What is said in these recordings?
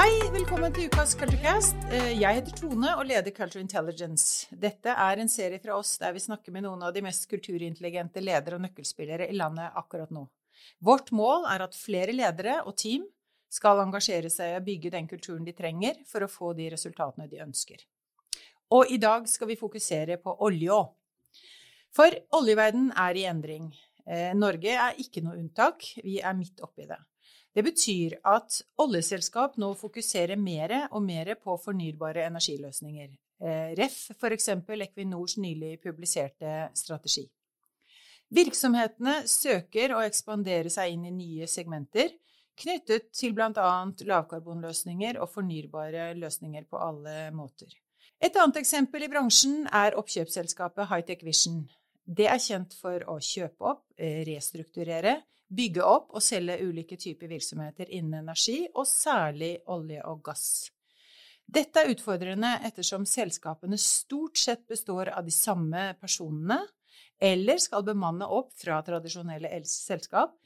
Hei, velkommen til ukas Culturecast. Eh, Jeg heter Tone og leder Culture Intelligence. Dette er en serie fra oss der vi snakker med noen av de mest kulturintelligente ledere og nøkkelspillere i landet akkurat nå. Vårt mål er at flere ledere og team skal engasjere seg i å bygge den kulturen de trenger for å få de resultatene de ønsker. Og i dag skal vi fokusere på olje òg. For oljeverdenen er i endring. Eh, Norge er ikke noe unntak, vi er midt oppi det. Det betyr at oljeselskap nå fokuserer mer og mer på fornybare energiløsninger. Eh, Ref f.eks. Equinors nylig publiserte strategi. Virksomhetene søker å ekspandere seg inn i nye segmenter knyttet til bl.a. lavkarbonløsninger og fornybare løsninger på alle måter. Et annet eksempel i bransjen er oppkjøpsselskapet Hightech Vision. Det er kjent for å kjøpe opp, eh, restrukturere, bygge opp og selge ulike typer virksomheter innen energi, og særlig olje og gass. Dette er utfordrende ettersom selskapene stort sett består av de samme personene, eller skal bemanne opp fra tradisjonelle selskap,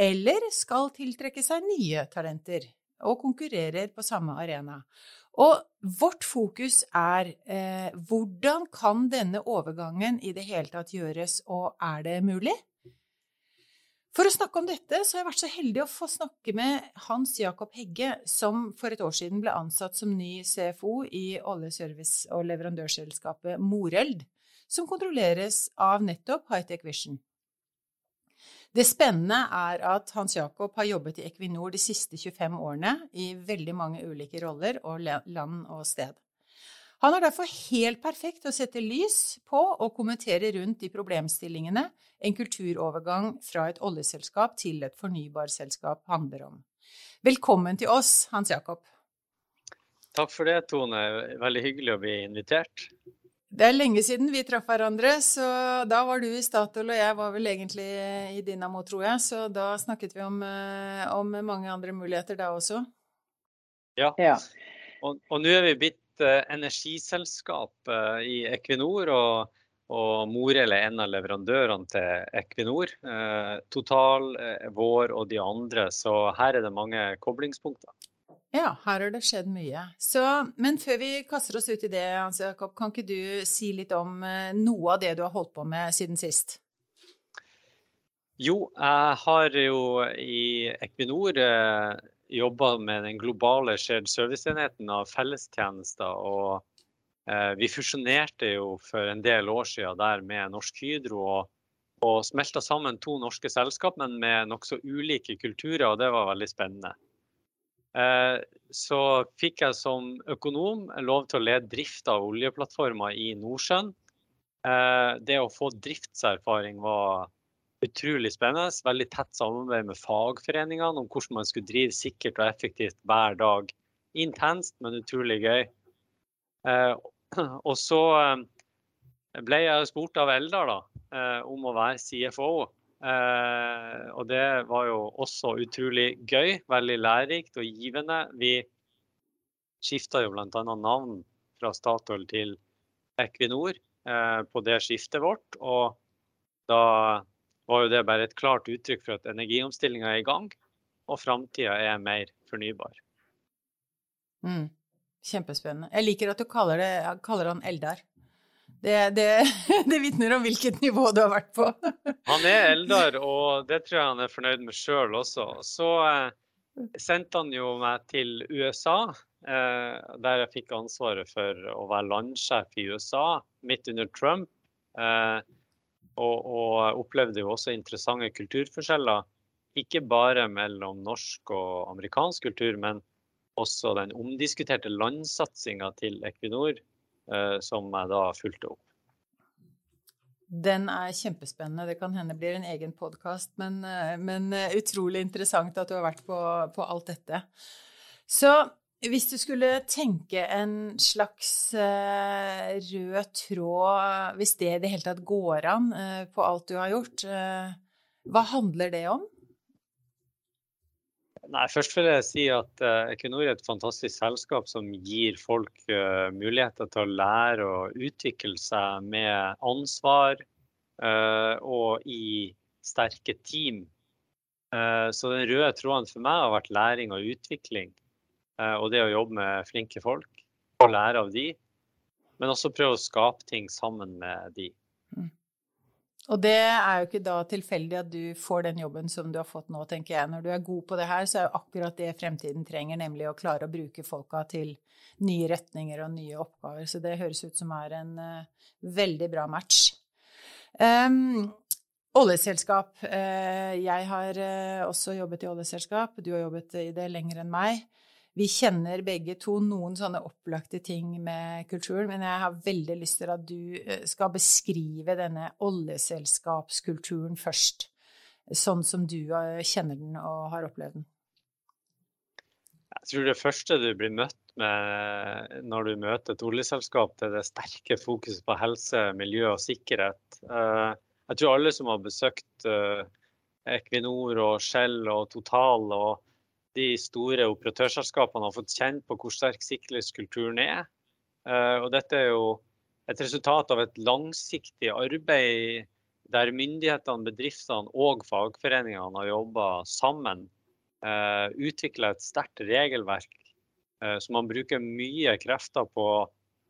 eller skal tiltrekke seg nye talenter og konkurrerer på samme arena. Og vårt fokus er eh, hvordan kan denne overgangen i det hele tatt gjøres, og er det mulig? For å snakke om dette, så har jeg vært så heldig å få snakke med Hans Jakob Hegge, som for et år siden ble ansatt som ny CFO i oljeservice- og leverandørselskapet Moreld, som kontrolleres av nettopp Hightech Vision. Det spennende er at Hans Jakob har jobbet i Equinor de siste 25 årene i veldig mange ulike roller og land og sted. Han er derfor helt perfekt til å sette lys på og kommentere rundt de problemstillingene en kulturovergang fra et oljeselskap til et fornybarselskap handler om. Velkommen til oss, Hans Jakob. Takk for det, Tone. Veldig hyggelig å bli invitert. Det er lenge siden vi traff hverandre, så da var du i Statoil, og jeg var vel egentlig i Dynamo, tror jeg. Så da snakket vi om, eh, om mange andre muligheter da også. Ja. Ja. Og, og nå er vi blitt eh, energiselskap eh, i Equinor, og, og Morel er en av leverandørene til Equinor. Eh, Total, Vår og de andre, så her er det mange koblingspunkter. Ja, her har det skjedd mye. Så, men før vi kaster oss ut i det, Hans Jakob, kan ikke du si litt om noe av det du har holdt på med siden sist? Jo, jeg har jo i Equinor jobba med den globale shared service-enheten av fellestjenester. Og eh, vi fusjonerte jo for en del år siden der med Norsk Hydro. og og smelta sammen to norske selskap, men med nokså ulike kulturer, og det var veldig spennende. Eh, så fikk jeg som økonom lov til å lede drift av oljeplattformer i Nordsjøen. Eh, det å få driftserfaring var utrolig spennende. Veldig tett samarbeid med fagforeningene om hvordan man skulle drive sikkert og effektivt hver dag. Intenst, men utrolig gøy. Eh, og så ble jeg spurt av Eldar da, om å være CFO. Eh, og det var jo også utrolig gøy, veldig lærerikt og givende. Vi skifta jo bl.a. navn fra Statoil til Equinor eh, på det skiftet vårt. Og da var jo det bare et klart uttrykk for at energiomstillinga er i gang, og framtida er mer fornybar. Mm. Kjempespennende. Jeg liker at du kaller, det, kaller han Eldar. Det, det, det vitner om hvilket nivå du har vært på. han er Eldar, og det tror jeg han er fornøyd med sjøl også. Så eh, sendte han jo meg til USA, eh, der jeg fikk ansvaret for å være landsjef i USA midt under Trump. Eh, og, og opplevde jo også interessante kulturforskjeller. Ikke bare mellom norsk og amerikansk kultur, men også den omdiskuterte landsatsinga til Equinor som jeg da fulgte opp. Den er kjempespennende. Det kan hende blir en egen podkast, men, men, utrolig interessant at du har vært på, på, alt dette. Så hvis du skulle tenke en slags uh, rød tråd, hvis det i det hele tatt går an uh, på alt du har gjort, uh, hva handler det om? Nei, Først vil jeg si at Equinor er et fantastisk selskap som gir folk muligheter til å lære og utvikle seg med ansvar og i sterke team. så den røde tråden for meg har vært læring og utvikling. Og det å jobbe med flinke folk og lære av de. Men også prøve å skape ting sammen med de. Mm. Og det er jo ikke da tilfeldig at du får den jobben som du har fått nå, tenker jeg. Når du er god på det her, så er jo akkurat det fremtiden trenger, nemlig å klare å bruke folka til nye retninger og nye oppgaver. Så det høres ut som er en uh, veldig bra match. Um, oljeselskap. Uh, jeg har uh, også jobbet i oljeselskap. Du har jobbet i det lenger enn meg vi kjenner begge to noen sånne opplagte ting med kulturen, men jeg har veldig lyst til at du eh, skal beskrive denne oljeselskapskulturen først, sånn som du eh, kjenner den og har opplevd den. Jeg tror det første du blir møtt med når du møter et oljeselskap, det er det sterke fokuset på helse, miljø og sikkerhet. Eh, jeg tror alle som har besøkt Equinor og Shell og Total og de store operatørselskapene har fått kjenne på hvor sterk sikkerhetskulturen er. Eh, og dette er jo et resultat av et langsiktig arbeid der myndighetene, bedriftene og fagforeningene har jobba sammen. Eh, Utvikla et sterkt regelverk eh, som man bruker mye krefter på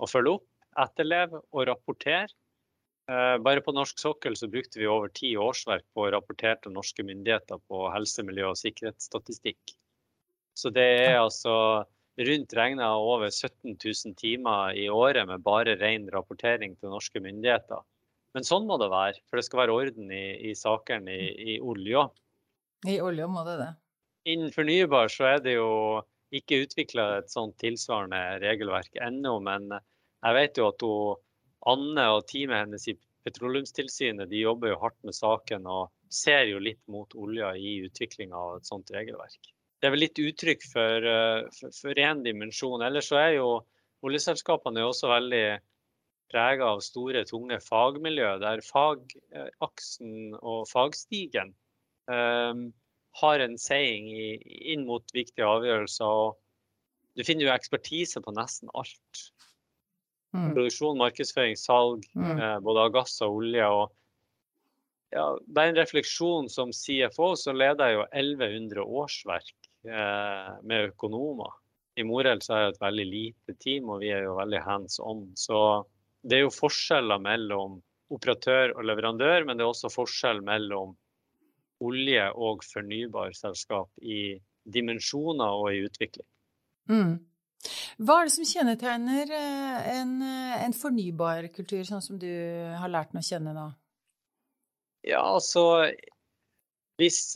å følge opp, etterleve og rapportere. Bare på norsk sokkel så brukte vi over ti årsverk på å rapportere til norske myndigheter på helse, miljø og sikkerhetsstatistikk. Så det er altså rundt regna over 17 000 timer i året med bare ren rapportering til norske myndigheter. Men sånn må det være, for det skal være orden i, i sakene i, i olja. I olja må det det. Innen fornybar så er det jo ikke utvikla et sånt tilsvarende regelverk ennå, men jeg vet jo at hun, Anne og teamet hennes i Petroleumstilsynet de jobber jo hardt med saken og ser jo litt mot olja i utviklinga av et sånt regelverk det er vel litt uttrykk for, eh, for, for én dimensjon. Ellers så er jo oljeselskapene også veldig prega av store, tunge fagmiljø, der fagaksen og fagstigen um, har en saying i, inn mot viktige avgjørelser. Du finner jo ekspertise på nesten alt. Mm. Produksjon, markedsføring, salg, mm. eh, både av gass og olje. og ja, Bare en refleksjon som CFO, så leder jeg jo 1100 årsverk med økonomer. I Moreld så er det et veldig lite team, og vi er jo veldig hands on. Så det er jo forskjeller mellom operatør og leverandør, men det er også forskjell mellom olje- og fornybarselskap i dimensjoner og i utvikling. Mm. Hva er det som kjennetegner eh, en, eh, en fornybarkultur, sånn som du har lært den å kjenne nå? Ja, altså Hvis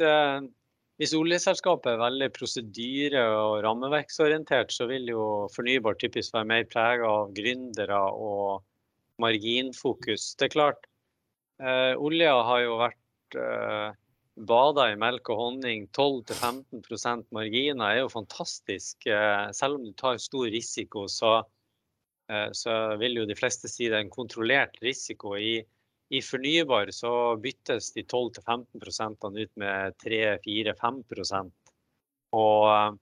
hvis oljeselskapet er veldig prosedyre- og rammeverksorientert, så vil jo fornybar typisk være mer prega av gründere og marginfokus. Det er klart, eh, olja har jo vært eh, bada i melk og honning. 12-15% marginer er jo fantastisk. Eh, selv om du tar stor risiko, så, eh, så vil jo de fleste si det er en kontrollert risiko. i i fornybar så byttes de 12-15% ut med 3-4-5 Og eh,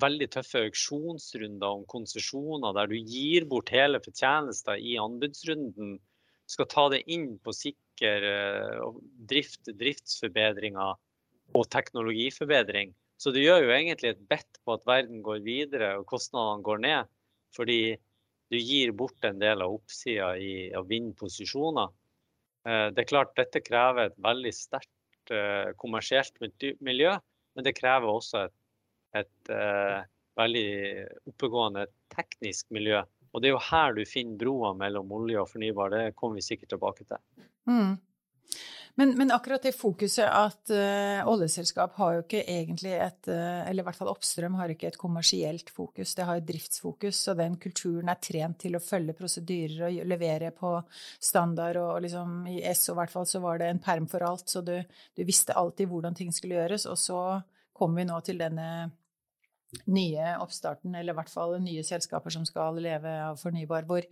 veldig tøffe auksjonsrunder om konsesjoner der du gir bort hele fortjenester i anbudsrunden. Skal ta det inn på sikker eh, drift, driftsforbedringer og teknologiforbedring. Så du gjør jo egentlig et bedt på at verden går videre og kostnadene går ned. Fordi du gir bort en del av oppsida i å vinne posisjoner. Eh, det er klart dette krever et veldig sterkt eh, kommersielt miljø, men det krever også et, et uh, veldig oppegående teknisk miljø. Og det er jo her du finner broa mellom olje og fornybar. Det kommer vi sikkert tilbake til. Mm. Men, men, akkurat det fokuset at uh, oljeselskap har jo ikke egentlig et uh, Eller i hvert fall Oppstrøm har ikke et kommersielt fokus, det har et driftsfokus. Og den kulturen er trent til å følge prosedyrer og levere på standard. Og, og liksom, i SO i hvert fall så var det en perm for alt, så du, du visste alltid hvordan ting skulle gjøres. Og så kommer vi nå til denne nye oppstarten, eller i hvert fall nye selskaper som skal leve av fornybar, hvor,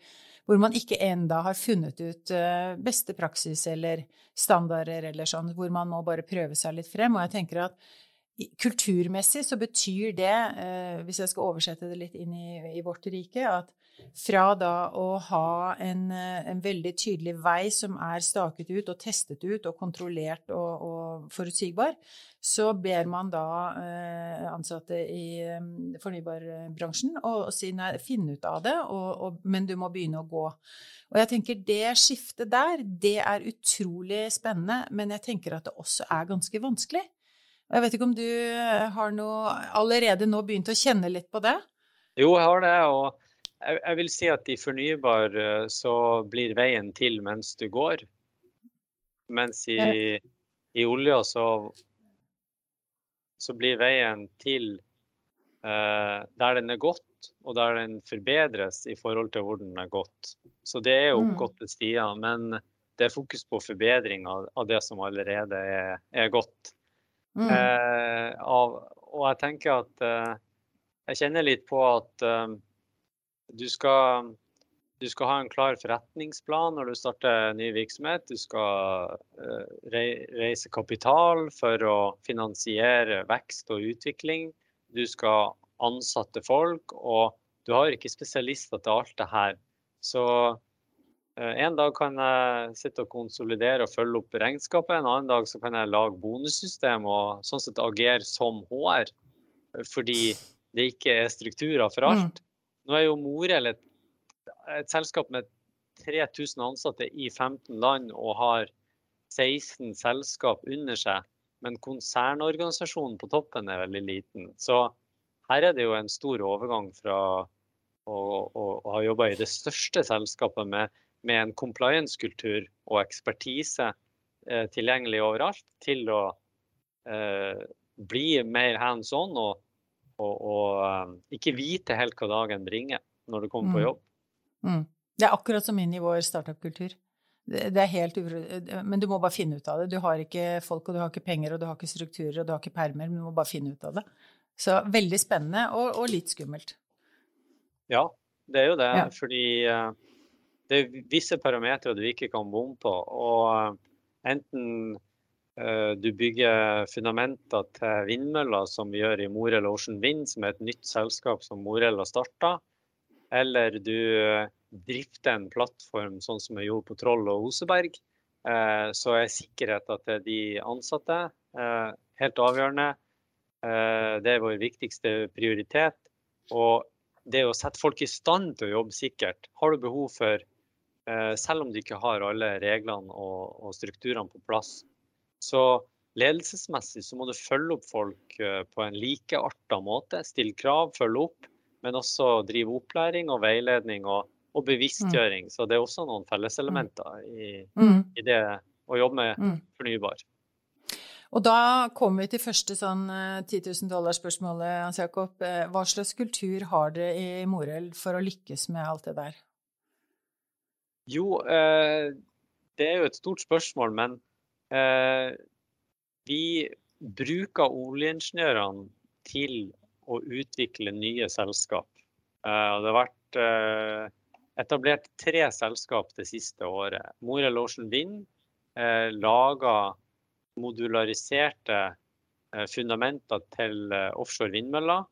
hvor man ikke enda har funnet ut uh, beste praksis eller standarder eller sånn, hvor man må bare prøve seg litt frem. Og jeg tenker at kulturmessig så betyr det, eh, hvis jeg skal oversette det litt inn i, i vårt rike, at fra da å ha en, eh, en, veldig tydelig vei som er staket ut og testet ut og kontrollert og, og forutsigbar, så ber man da eh, ansatte i eh, fornybarbransjen å, si nei, finne ut av det, og, og, men du må begynne å gå. Og jeg tenker det skiftet der, det er utrolig spennende, men jeg tenker at det også er ganske vanskelig. Jeg vet ikke om du eh, har noe, allerede nå begynt å kjenne litt på det? Jo, jeg har det. og jeg, jeg vil si at i fornybar eh, så blir veien til mens du går. Mens i, i olja så, så blir veien til uh, der den er gått, og der den forbedres i forhold til hvor den er gått. Så det er jo mm. oppgåtte stier, men det er fokus på forbedring av, av det som allerede er, er godt. Mm. Eh, av, og jeg tenker at eh, Jeg kjenner litt på at eh, du, skal, du skal ha en klar forretningsplan når du starter ny virksomhet. Du skal eh, reise kapital for å finansiere vekst og utvikling. Du skal ansatte folk, og du har ikke spesialister til alt det her. Så Eh, en dag kan jeg sitte og konsolidere og følge opp regnskapet. En annen dag så kan jeg lage bonussystem og sånn sett agere som HR. Fordi det ikke er strukturer for alt. Nå er jo Morel et, et selskap med 3000 ansatte i 15 land og har 16 selskap under seg. Men konsernorganisasjonen på toppen er veldig liten. Så her er det jo en stor overgang fra å, å, å ha jobba i det største selskapet med med en compliance-kultur og ekspertise eh, tilgjengelig overalt, til å eh, bli mer hands on og, og, og um, ikke vite helt hva dagen bringer når du kommer mm. på jobb. Mm. Det er akkurat som inn i vår startup-kultur. Det, er helt Men du må bare finne ut av det. Du har ikke folk, og du har ikke penger, og du har ikke strukturer, og du har ikke permer, men du må bare finne ut av det. Så veldig spennende, og, og litt skummelt. Ja, det er jo det. Ja. Fordi uh, det er visse parametere du ikke kan bomme på. Og eh, enten du bygger fundamenter til vindmøller, som vi gjør i Morel Ocean Wind, som er et nytt selskap som Morel har starta, eller du uh, drifter en plattform sånn som vi gjorde på Troll og Oseberg, uh, så er sikkerheten til de ansatte helt avgjørende. det er vår viktigste prioritet. Og det å sette folk i stand til å jobbe sikkert. Har du behov for Eh, selv om du ikke har alle reglene og strukturene på plass. Så ledelsesmessig så må du følge opp folk eh, på en likearta måte. Stille krav, følge opp, men også drive opplæring og veiledning og, og bevisstgjøring. Mm. Så det er også noen felleselementer i, mm. i det å jobbe med mm. fornybar. Og da kommer vi til første sånn 10 eh, 000 dollar-spørsmålet, Hans Jakob. Hva slags kultur har dere i Moreld for å lykkes med alt det der? Jo, eh, det er jo et stort spørsmål, men eh, vi bruker oljeingeniørene til å utvikle nye selskap. Eh, det har vært eh, etablert tre selskap det siste året. Morel Ocean Wind eh, lager modulariserte eh, fundamenter til eh, offshore vindmøller,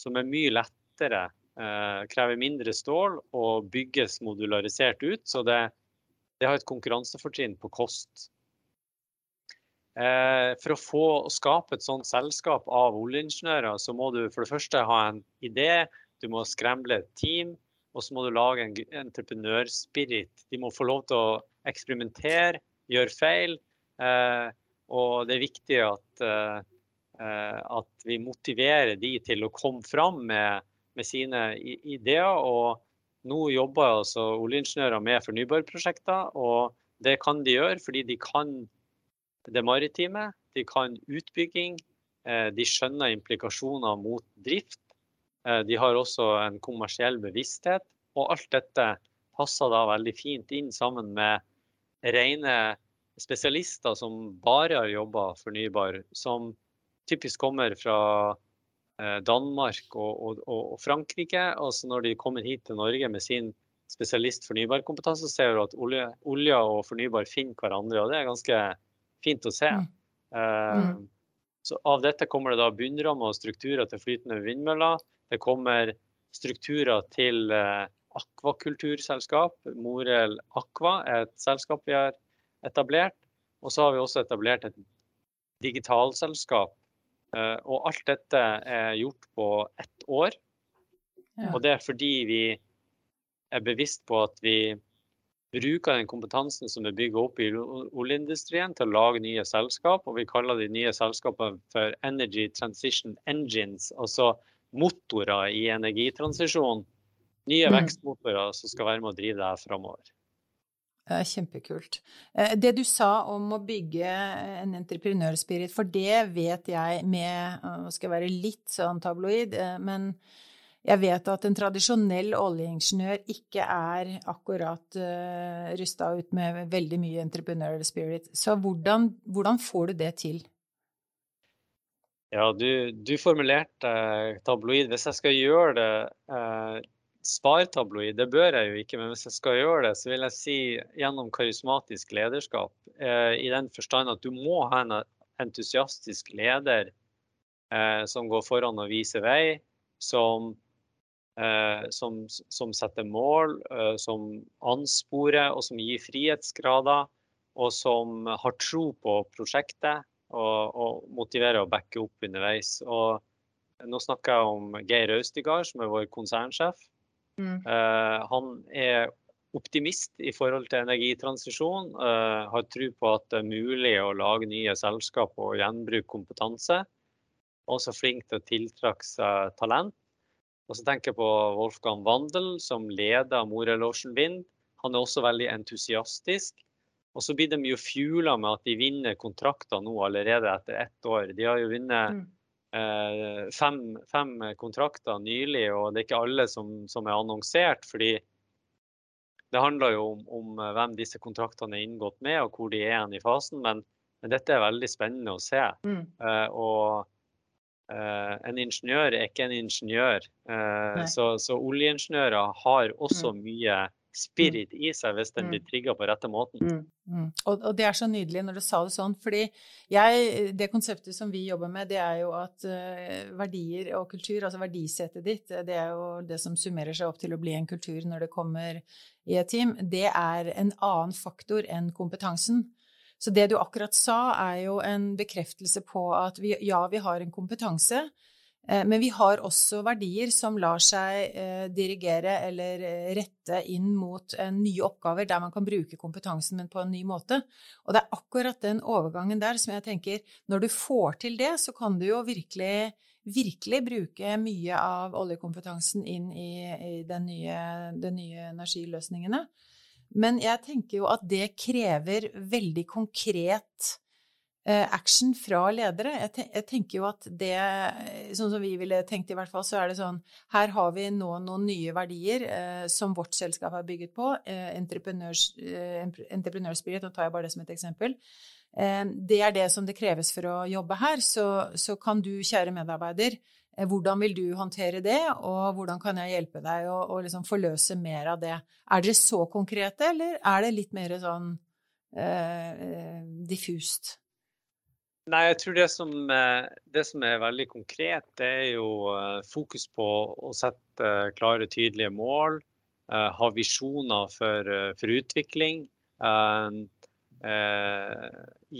som er mye lettere Eh, krever mindre stål og bygges modularisert ut. Så det, det har et konkurransefortrinn på kost. Eh, for å få skape et sånt selskap av oljeingeniører, så må du for det første ha en idé, du må skremble et team, og så må du lage en entreprenørspirit. De må få lov til å eksperimentere, gjøre feil. Eh, og det er viktig at, at vi motiverer de til å komme fram med med sine ideer. Og nå jobber altså oljeingeniører med fornybarprosjekter, og det kan de gjøre fordi de kan det maritime, de kan utbygging, eh, de skjønner implikasjoner mot drift. Eh, de har også en kommersiell bevissthet. Og alt dette passer da veldig fint inn sammen med rene spesialister som bare har jobba fornybar, som typisk kommer fra Eh, Danmark og, og, og, Frankrike. Og når de kommer hit til Norge med sin spesialist fornybarkompetanse, ser du at olje, olje, og fornybar finner hverandre, og det er ganske fint å se. Mm. Uh, Så av dette kommer det da bunnrammer og strukturer til flytende vindmøller. Det kommer strukturer til uh, akvakulturselskap. Morel Aqua er et selskap vi har etablert. Og så har vi også etablert et digitalselskap. Uh, og alt dette er gjort på ett år. Ja. Og det er fordi vi er bevisst på at vi bruker den kompetansen som er bygget opp i oljeindustrien til å lage nye selskap. Og vi kaller de nye selskapene for Energy Transition Engines, altså motorer i energitransisjon. Nye mm. vekstmotorer som skal være med å drive det her framover. Er kjempekult. Eh, det du sa om å bygge en entreprenørspirit, for det vet jeg med Nå skal være litt sånn tabloid, eh, men jeg vet at en tradisjonell oljeingeniør ikke er akkurat uh, eh, rusta ut med veldig mye entrepreneur spirit. Så hvordan, hvordan får du det til? Ja, du, du formulerte tabloid. Hvis jeg skal gjøre det uh, svartabloid, det bør jeg jo ikke, men hvis jeg skal gjøre det, så vil jeg si gjennom karismatisk lederskap. Uh, I den forstand at du må ha en entusiastisk leder eh, som går foran og viser vei, som, eh, som, som setter mål, eh, som ansporer og som gir frihetsgrader, og som har tro på prosjektet og, og motiverer og backer opp underveis. Og nå snakker jeg om Geir Austigard, som er vår konsernsjef. Mm. Uh, han er optimist i forhold til energitransisjon. Uh, har tro på at det er mulig å lage nye selskap og gjenbruke kompetanse. Også flink til å tiltrekke seg talent. Og så tenker jeg på Wolfgang Wandel, som leder Morel Ocean Wind. Han er også veldig entusiastisk. Og så blir de jo fuela med at de vinner kontrakter nå allerede etter ett år. De har jo vunnet mm. Eh, fem, fem, kontrakter nylig, og det er ikke alle som, som er annonsert. fordi det handler jo om, om, hvem disse kontraktene er inngått med, og hvor de er i fasen. Men, men, dette er veldig spennende å se. Mm. Eh, og uh, en ingeniør er ikke en ingeniør. Uh, så, så, oljeingeniører har også mm. mye spirit i seg hvis den blir mm. trigga på rette måten. Mm, mm. Og, og, det er så nydelig når du sa det sånn, fordi jeg, det konseptet som vi jobber med, det er jo at uh, verdier og kultur, altså verdisettet ditt, det er jo det som summerer seg opp til å bli en kultur når det kommer i et team, det er en annen faktor enn kompetansen. Så det du akkurat sa, er jo en bekreftelse på at vi, ja, vi har en kompetanse, Eh, men vi har også verdier som lar seg eh, dirigere eller eh, rette inn mot nye oppgaver der man kan bruke kompetansen, men på en ny måte. Og det er akkurat den overgangen der som jeg tenker Når du får til det, så kan du jo virkelig, virkelig bruke mye av oljekompetansen inn i, i nye, de nye energiløsningene. Men jeg tenker jo at det krever veldig konkret Eh, action fra ledere. Jeg, tenker jo at det, sånn som vi ville tenkt i hvert fall, så er det sånn Her har vi nå noen nye verdier eh, som vårt selskap har bygget på. Eh, entreprenørs, eh, entreprenørspirit, nå tar jeg bare det som et eksempel. Det er det som det kreves for å jobbe her. Så, så kan du, kjære medarbeider, hvordan vil du håndtere det, og hvordan kan jeg hjelpe deg å, å liksom forløse mer av det? Er dere så konkrete, eller er det litt mer sånn diffust? Nei, jeg tror det som, eh, det som, er veldig konkret, det er jo eh, fokus på å sette eh, klare, tydelige mål. Ha visjoner for, for utvikling.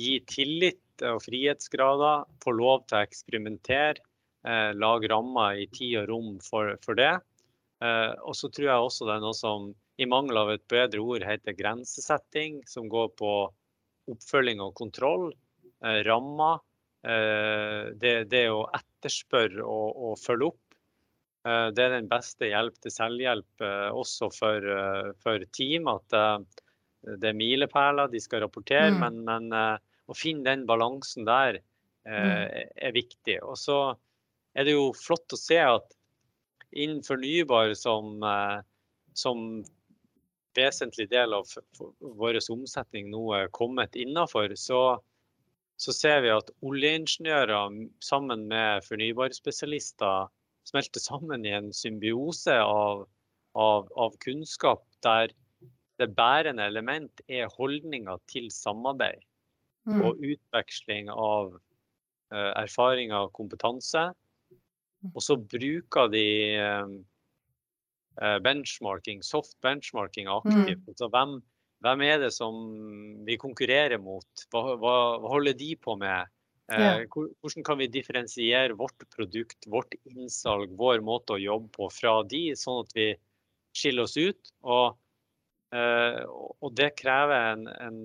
Gi tillit og frihetsgrader. Få lov til å eksperimentere. Lage rammer i tid og rom for, for det. Og så tror jeg også det er noe som i mangel av et bedre ord heter grensesetting, som går på oppfølging og kontroll. Eh, rammer. Eh, det, det å etterspørre og, og, følge opp. Eh, det er den beste hjelp til selvhjelp også for, for team. At det er milepæler de skal rapportere, mm. men, men, å finne den balansen der mm. er viktig. Og så er det jo flott å se at innen fornybar som, som vesentlig del av vår omsetning nå er kommet innafor, så, så ser vi at oljeingeniører sammen med fornybarspesialister smelter sammen i en symbiose av, av, av kunnskap der det bærende element er holdninger til samarbeid mm. og utveksling av eh, erfaringer og kompetanse. Og så bruker de benchmarking, soft benchmarking aktivt. Mm. Altså hvem, hvem, er det som vi konkurrerer mot? Hva, hva, hva holder de på med? Ja. Hvordan kan vi differensiere vårt produkt, vårt innsalg, vår måte å jobbe på fra de, sånn at vi skiller oss ut? Og Eh, og det krever en, en,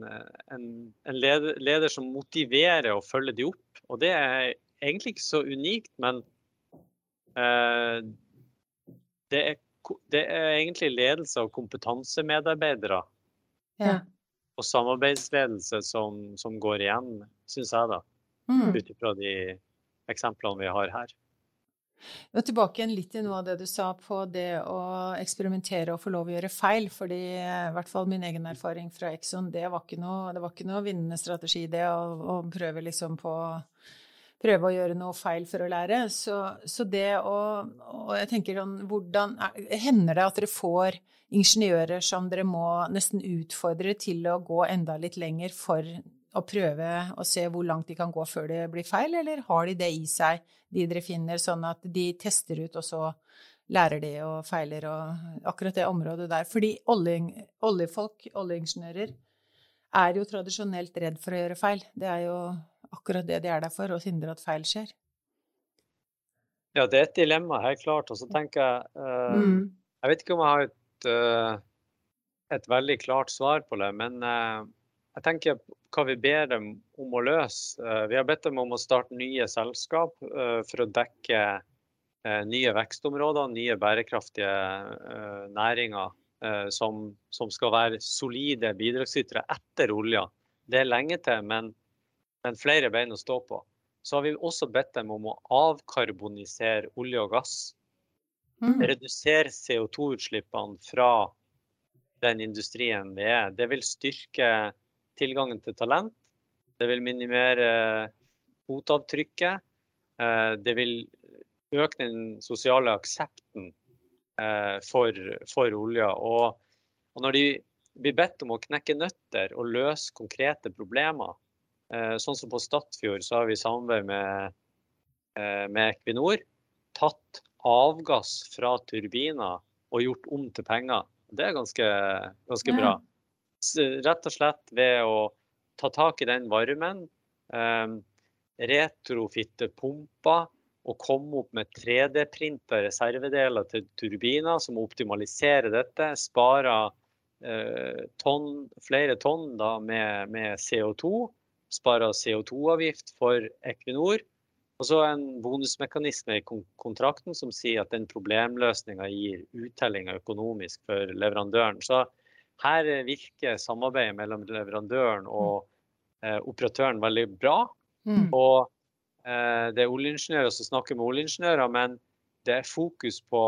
en, en leder, leder, som motiverer og følger de opp. Og det er egentlig ikke så unikt, men det, er, det, er, egentlig ledelse og kompetansemedarbeidere ja. og samarbeidsledelse som, som går igjen, syns jeg, da. Mm. Ut ifra de eksemplene vi har her. Og tilbake igjen litt til noe av det du sa på det å eksperimentere og få lov å gjøre feil. fordi i hvert fall min egen erfaring fra Exxon, det var ikke noe, det var ikke noe vinnende strategi, det å, å prøve liksom på prøve å gjøre noe feil for å lære. Så, så det å Og jeg tenker sånn hvordan Hender det at dere får ingeniører som dere må nesten utfordre til å gå enda litt lenger for å prøve å se hvor langt de kan gå før det blir feil, eller har de det i seg, de dere finner, sånn at de tester ut, og så lærer de og feiler og akkurat det området der. Fordi olje, oljefolk, oljeingeniører, er jo tradisjonelt redd for å gjøre feil. Det er jo akkurat det de er der for, og hindre at feil skjer. Ja, det er et dilemma, helt klart. Og så tenker jeg uh, mm. Jeg vet ikke om jeg har et, uh, et veldig klart svar på det, men uh, jeg tenker hva vi ber dem om å løse. Eh, vi har bedt dem om å starte nye selskap eh, for å dekke eh, nye vekstområder, nye bærekraftige næringer som, som skal være solide bidragsytere etter olja. Det er lenge til, men, men, flere bein å stå på. Så har vi også bedt dem om å avkarbonisere olje og gass. Mm. Redusere CO2-utslippene fra den industrien vi er. Det vil styrke tilgangen til talent. Det vil minimere fotavtrykket. Eh, det vil øke den sosiale aksepten eh, for, for olja. Og, og, når de blir bedt om å knekke nøtter og løse konkrete problemer, eh, sånn som på Stadfjord så har vi i samarbeid med, med Equinor tatt avgass fra turbiner og gjort om til penger. Det er ganske, ganske bra rett og slett ved å ta tak i den varmen, eh, retrofitte pumper og komme opp med 3D-printa reservedeler til turbiner som optimaliserer dette. Sparer eh, ton, flere tonn da, med, med, CO2. Sparer CO2-avgift for Equinor. Og så en bonusmekanisme i kontrakten som sier at den problemløsninga gir uttellinga økonomisk for leverandøren. Så her virker samarbeidet mellom leverandøren og eh, operatøren veldig bra. Mm. Og eh, det er oljeingeniører som snakker med oljeingeniører, men det er fokus på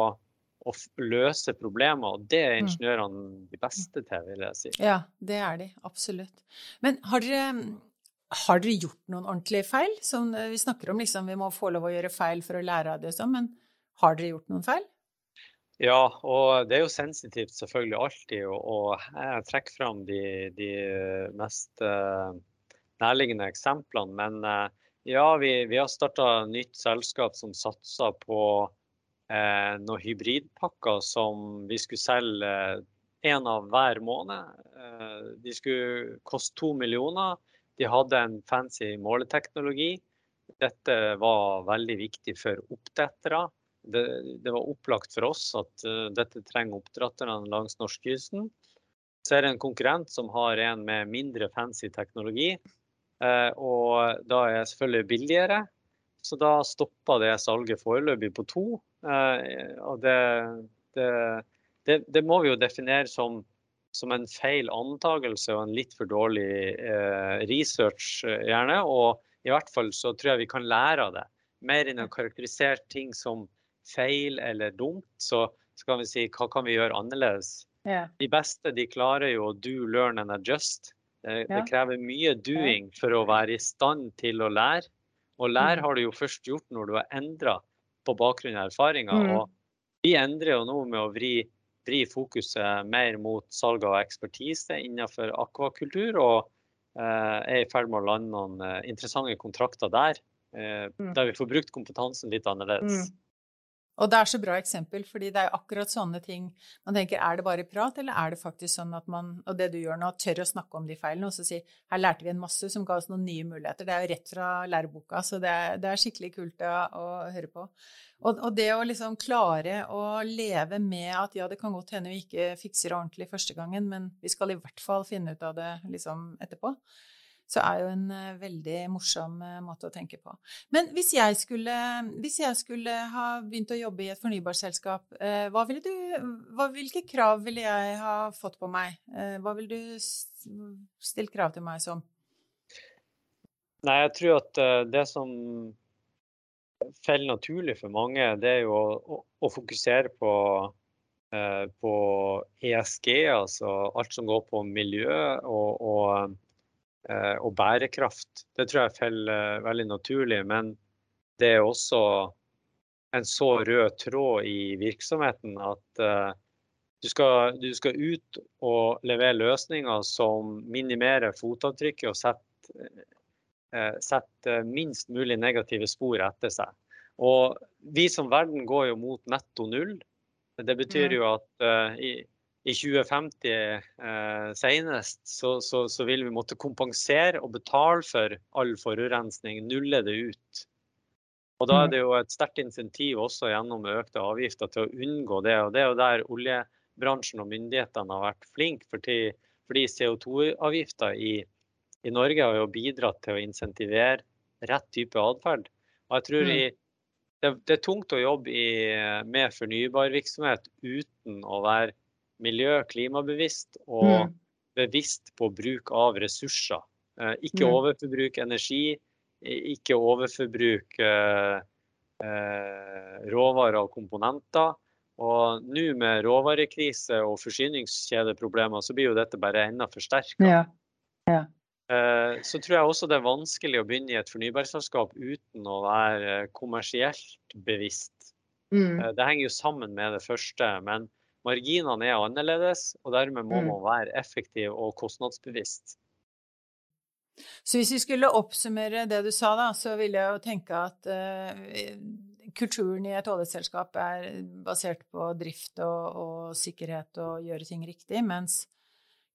å løse problemer, og det er mm. ingeniørene de beste til, vil jeg si. Ja, det er de. Absolutt. Men har dere, har dere gjort noen ordentlige feil? Som vi snakker om liksom, vi må få lov å gjøre feil for å lære av det, sånn, men har dere gjort noen feil? Ja, og det er jo sensitivt selvfølgelig alltid å, trekke fram de, de mest uh, nærliggende eksemplene. Men uh, ja, vi, vi har starta nytt selskap som satser på uh, noen hybridpakker som vi skulle selge én av hver måned. de skulle koste to millioner. De hadde en fancy måleteknologi. Dette var veldig viktig for oppdrettere det, det, var opplagt for oss at uh, dette trenger oppdretterne langs norskekysten. Så er det en konkurrent som har en med mindre fancy teknologi. Uh, og da er det selvfølgelig billigere. Så da stoppa det salget foreløpig på to. Uh, og det, det, det, det, må vi jo definere som, som en feil antakelse og en litt for dårlig research, gjerne. Og i hvert fall så tror jeg vi kan lære av det. Mer enn å karakterisere ting som feil eller dumt, så, skal vi si hva kan vi gjøre annerledes. Yeah. De beste de klarer jo å do, learn and adjust. Det, yeah. det krever mye doing for å være i stand til å lære. Og lære mm. har du jo først gjort når du har endra på bakgrunn av erfaringer. Mm. Og vi endrer jo nå med å vri, vri fokuset mer mot salg av ekspertise innenfor akvakultur, og eh, er i ferd med å lande noen eh, interessante kontrakter der. mm. der vi får brukt kompetansen litt annerledes. Mm. Og det er så bra eksempel, fordi det er akkurat sånne ting man tenker er det bare prat, eller er det faktisk sånn at man, og det du gjør nå, tør å snakke om de feilene og så si her lærte vi en masse som ga oss noen nye muligheter. Det er jo rett fra læreboka, så det er, det er skikkelig kult å, å høre på. Og, og, det å liksom klare å leve med at ja, det kan godt hende vi ikke fikser ordentlig første gangen, men vi skal i hvert fall finne ut av det liksom etterpå så er jo en uh, veldig morsom uh, måte å tenke på. Men hvis jeg, skulle, hvis jeg skulle, ha begynt å jobbe i et fornybarselskap, uh, hva ville du, hva, hvilke krav ville jeg ha fått på meg? hva ville du stilt krav til meg som? Nei, jeg tror at det som faller naturlig for mange, det er jo å, å, fokusere på på ESG, altså alt som går på miljø og, og Eh, og bærekraft. Det tror jeg faller eh, veldig naturlig. Men det er også en så rød tråd i virksomheten at eh, du skal, du skal ut og levere løsninger som minimerer fotavtrykket og setter, setter minst mulig negative spor etter seg. Og vi som verden går jo mot netto null. Det betyr jo at uh, i, i 2050 eh, senest, så, så, så, vil vi måtte kompensere og betale for all forurensning, nulle det ut. Og Da er mm. det jo et sterkt insentiv også gjennom økte avgifter til å unngå det. og Det er jo der oljebransjen og myndighetene har vært flinke. Fordi, fordi CO2-avgifter i, i, Norge har jo bidratt til å insentivere rett type atferd. Og jeg tror mm. i, det, det, er tungt å jobbe i, med fornybar virksomhet uten å være miljø- klimabevisst og mm. bevisst på bruk av ressurser. Eh, ikke mm. overforbruk energi, ikke overforbruk eh, eh, råvarer og komponenter. Og nå med råvarekrise og forsyningskjedeproblemer, så blir jo dette bare enda forsterka. Ja. Ja. Så tror jeg også det er vanskelig å begynne i et fornybarselskap uten å være kommersielt bevisst. Mm. Det henger jo sammen med det første. Men Marginene er annerledes, og dermed må mm. man være effektiv og kostnadsbevisst. Så hvis vi skulle oppsummere det du sa, da, så vil jeg jo tenke at uh, kulturen i et oljeselskap er basert på drift og, og sikkerhet og gjøre ting riktig, mens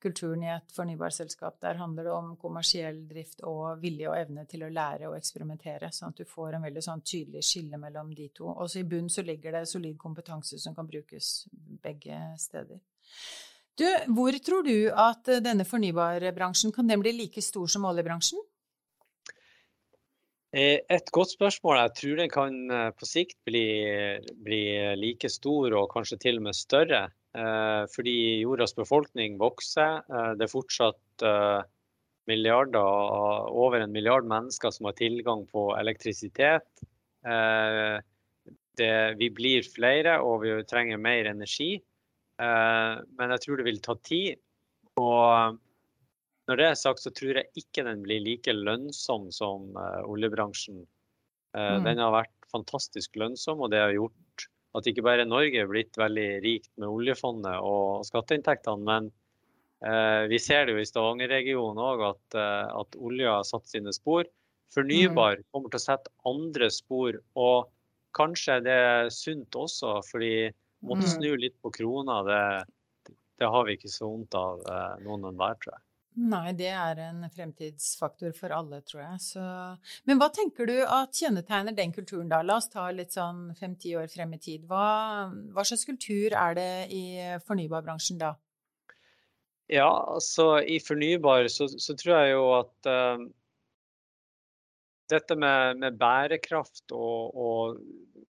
kulturen i et fornybarselskap. Der handler det om kommersiell drift og vilje og evne til å lære og eksperimentere, sånn at du får en veldig sånn tydelig skille mellom de to. Også i bunn så ligger det solid kompetanse som kan brukes begge steder. Du, hvor tror du at denne fornybarbransjen kan den bli like stor som oljebransjen? Eh, et godt spørsmål. Jeg tror den kan eh, på sikt bli, bli like stor og kanskje til og med større. Eh, fordi jordas befolkning vokser. Eh, det er fortsatt eh, milliarder, over en milliard mennesker som har tilgang på elektrisitet. Det, vi blir flere, og vi trenger mer energi. Men jeg tror det vil ta tid. Og når det er sagt, så tror jeg ikke den blir like lønnsom som oljebransjen. Mm. Den har vært fantastisk lønnsom, og det har gjort at ikke bare Norge er blitt veldig rikt med oljefondet og skatteinntektene, men eh, vi ser det jo i Stavanger-regionen òg at, eh, at olja har satt sine spor. Fornybar mm. kommer til å sette andre spor, og kanskje det er sunt også, fordi måtte mm. snu litt på krona, det, det har vi ikke så vondt av eh, noen enhver, tror jeg. Nei, det er en fremtidsfaktor for alle, tror jeg. Så... Men hva tenker du at kjennetegner den kulturen, da? La oss ta litt sånn fem-ti år frem i tid. Hva, hva, slags kultur er det i fornybarbransjen da? Ja, altså i fornybar så, så tror jeg jo at uh, dette med, med bærekraft og, og,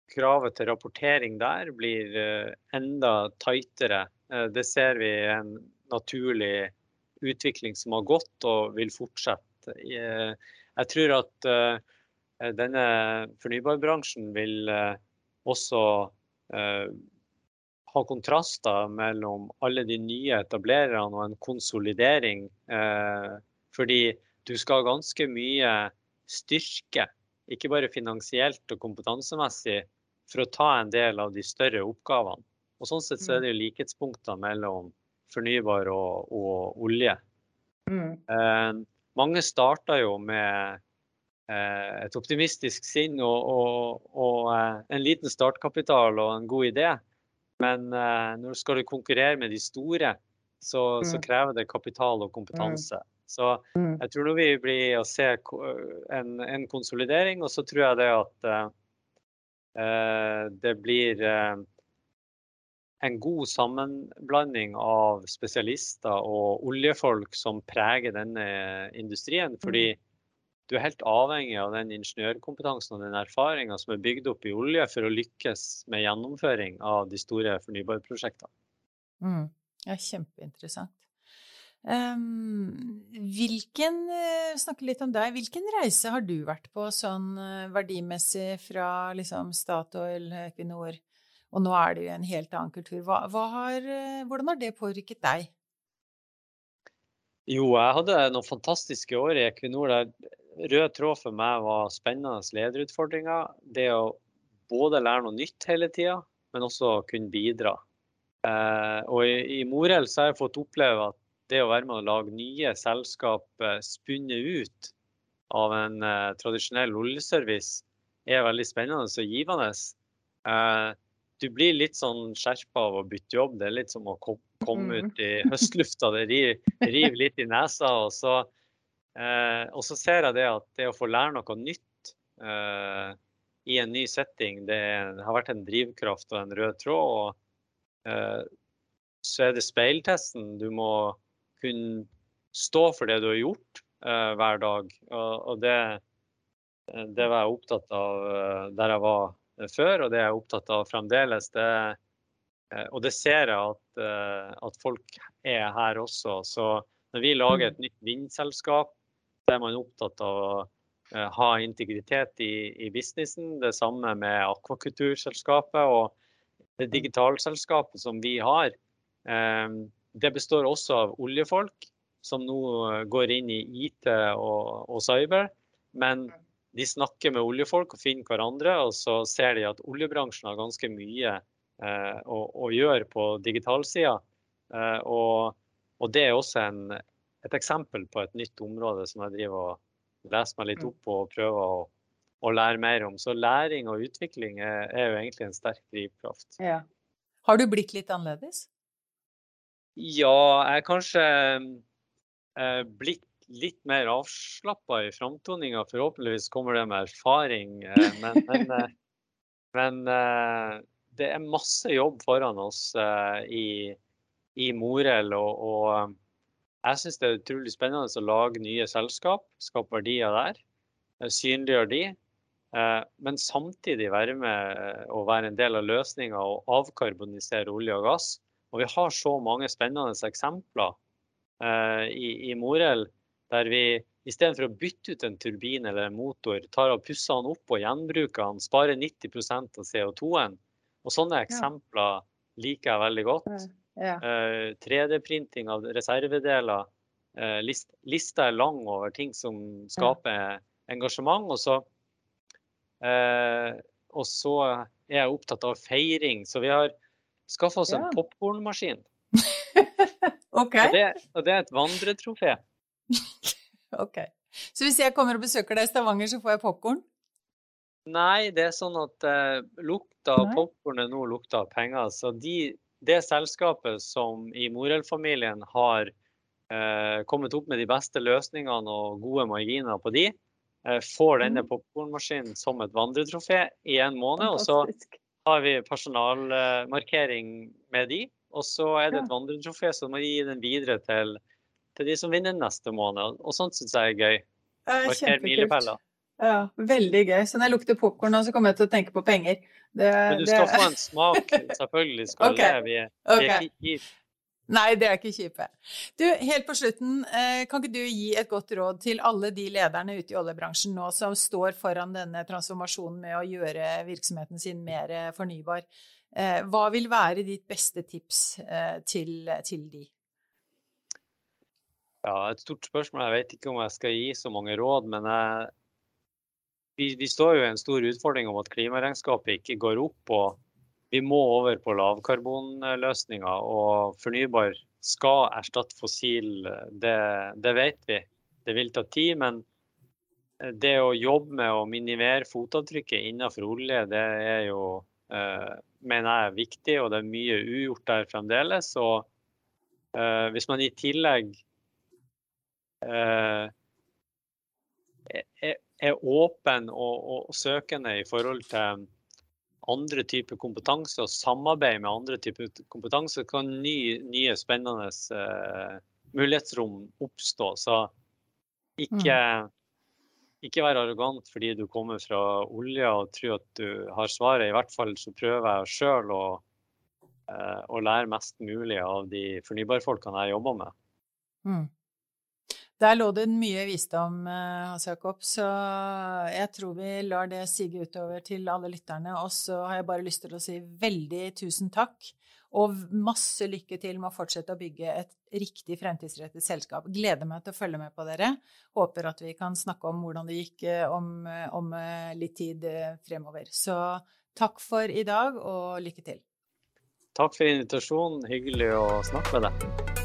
kravet til rapportering der blir uh, enda tightere. Uh, det ser vi en naturlig utvikling som har gått og vil fortsette. Jeg tror at eh, denne fornybarbransjen vil eh, også eh, ha kontraster mellom alle de nye etablererne og en konsolidering. Fordi du skal ha ganske mye styrke, ikke bare finansielt og kompetansemessig, for å ta en del av de større oppgavene. Og Sånn sett så er mm. det jo likhetspunkter mellom fornybar og, og olje. Mm. Eh, mange starta jo med et optimistisk sinn og, og, og, en liten startkapital og en god idé. Men når du skal konkurrere med de store, så, så mm. krever det kapital og kompetanse. Mm. Så mm. jeg tror nå vi blir å se en, en konsolidering, og så tror jeg det at uh, det blir en god sammenblanding av spesialister og oljefolk som preger denne industrien. Fordi mm. du er helt avhengig av den ingeniørkompetansen og den erfaringa som er bygd opp i olje for å lykkes med gjennomføring av de store fornybarprosjektene. Mm. Ja, kjempeinteressant. Um, hvilken, eh, snakke litt om deg. Hvilken reise har du vært på sånn eh, verdimessig fra liksom Statoil, Equinor, og nå er det jo en helt annen kultur. Hva, hva har, eh, hvordan har det påvirket deg? Jo, jeg hadde noen fantastiske år i Equinor. der Rød tråd for meg var spennende lederutfordringer. Det å både lære noe nytt hele tida, men også kunne bidra. Eh, og i, i Morel så har jeg fått oppleve at det å være med å lage nye selskap eh, spunnet ut av en tradisjonell oljeservice, er veldig spennende og givende. Eh, du blir litt sånn skjerpa av å bytte jobb. Det er litt som å komme mm. ut i høstlufta. Det river litt i nesa. Og så, eh, og så, ser jeg det at det å få lære noe nytt eh, i en ny setting, det, har vært en drivkraft og en rød tråd. Og eh, så er det speiltesten. Du må kunne stå for det du har gjort eh, hver dag. Og, og det, det var jeg opptatt av eh, der jeg var Eh, før, og det er jeg opptatt av fremdeles. Det, eh, og det ser jeg at, eh, at, folk er her også. Så når vi lager et mm. nytt vindselskap, så er man opptatt av å ha integritet i, i businessen. Det samme med akvakulturselskapet og det digitalselskapet som vi har. Det består også av oljefolk som nå går inn i IT og, og cyber. Men de snakker med oljefolk og finner hverandre, og så ser de at oljebransjen har ganske mye eh, å, å, gjøre på digitalsida. Eh, og, og, det er også en, et eksempel på et nytt område som jeg driver og leser meg litt mm. opp på og prøver å, å lære mer om. Så læring og utvikling er, er jo egentlig en sterk drivkraft. Ja. Har du blitt litt annerledes? Ja, jeg er kanskje eh, blitt litt mer avslappa i framtoninga. Forhåpentligvis kommer det med erfaring. Eh, men, men, eh, men, eh, det er masse jobb foran oss i, i Morel. Og, og jeg syns det er utrolig spennende å lage nye selskap, skape verdier der. Synliggjøre de. Men samtidig være med og være en del av løsninga og avkarbonisere olje og gass. Og vi har så mange spennende eksempler i, i Morel der vi istedenfor å bytte ut en turbin eller en motor, tar og pusser den opp og gjenbruker den, sparer 90% av CO2-en. Og sånne eksempler liker jeg veldig godt. Ja. Uh, 3D-printing av reservedeler. Uh, list, lista er lang over ting som skaper ja. engasjement. Og så, uh, og så er jeg opptatt av feiring. Så vi har skaffa oss ja. en popkornmaskin. okay. og, det, og det er et vandretrofé. ok. Så hvis jeg kommer og besøker deg i Stavanger, så får jeg popkorn? Nei, det er sånn at eh, lukta av popkornet nå lukter av penger. Så de, det selskapet som i Morell-familien har eh, kommet opp med de beste løsningene og gode marginer på de, eh, får denne mm. popkornmaskinen som et vandretrofé i en måned. Fantastisk. Og så har vi personalmarkering med de. Og så er det et vandretrofé, så må vi gi den videre til til de som vinner neste måned. Og sånt syns jeg er gøy. Markere milepæler. Ja, veldig gøy. Så når jeg lukter popkorn så kommer jeg til å tenke på penger. Det, Men du skal det... få en smak, selvfølgelig skal okay. det. Vi er, okay. er kjipe. Nei, det er ikke kjipe. Du, helt på slutten, eh, kan ikke du gi et godt råd til alle de lederne ute i oljebransjen nå som står foran denne transformasjonen med å gjøre virksomheten sin mer fornybar? Eh, hva vil være ditt beste tips eh, til, til de? Ja, et stort spørsmål. Jeg vet ikke om jeg skal gi så mange råd, men jeg, vi, vi, står jo i en stor utfordring om at klimaregnskapet ikke går opp. og Vi må over på lavkarbonløsninger. Og fornybar skal erstatte fossil. Det, det vet vi. Det vil ta tid, men det å jobbe med å minimere fotavtrykket innenfor olje, det er jo, eh, mener jeg, er viktig. Og det er mye ugjort der fremdeles. Og eh, hvis man i tillegg er, er, åpen og, og, søkende i forhold til andre typer kompetanse og samarbeid med andre typer kompetanse, kan ny, nye spennende uh, mulighetsrom oppstå. Så ikke, ikke være arrogant fordi du kommer fra olje og tror at du har svaret. I hvert fall så prøver jeg sjøl å, uh, å, lære mest mulig av de fornybarfolkene jeg jobber med. Mm. Der lå det mye visdom, eh, Hans Jakob, så jeg tror vi lar det sige utover til alle lytterne. Og så har jeg bare lyst til å si veldig tusen takk og masse lykke til med å fortsette å bygge et riktig fremtidsrettet selskap. Gleder meg til å følge med på dere. Håper at vi kan snakke om hvordan det gikk eh, om, eh, om litt tid fremover. Så takk for i dag, og lykke til. Takk for invitasjonen. Hyggelig å snakke med deg.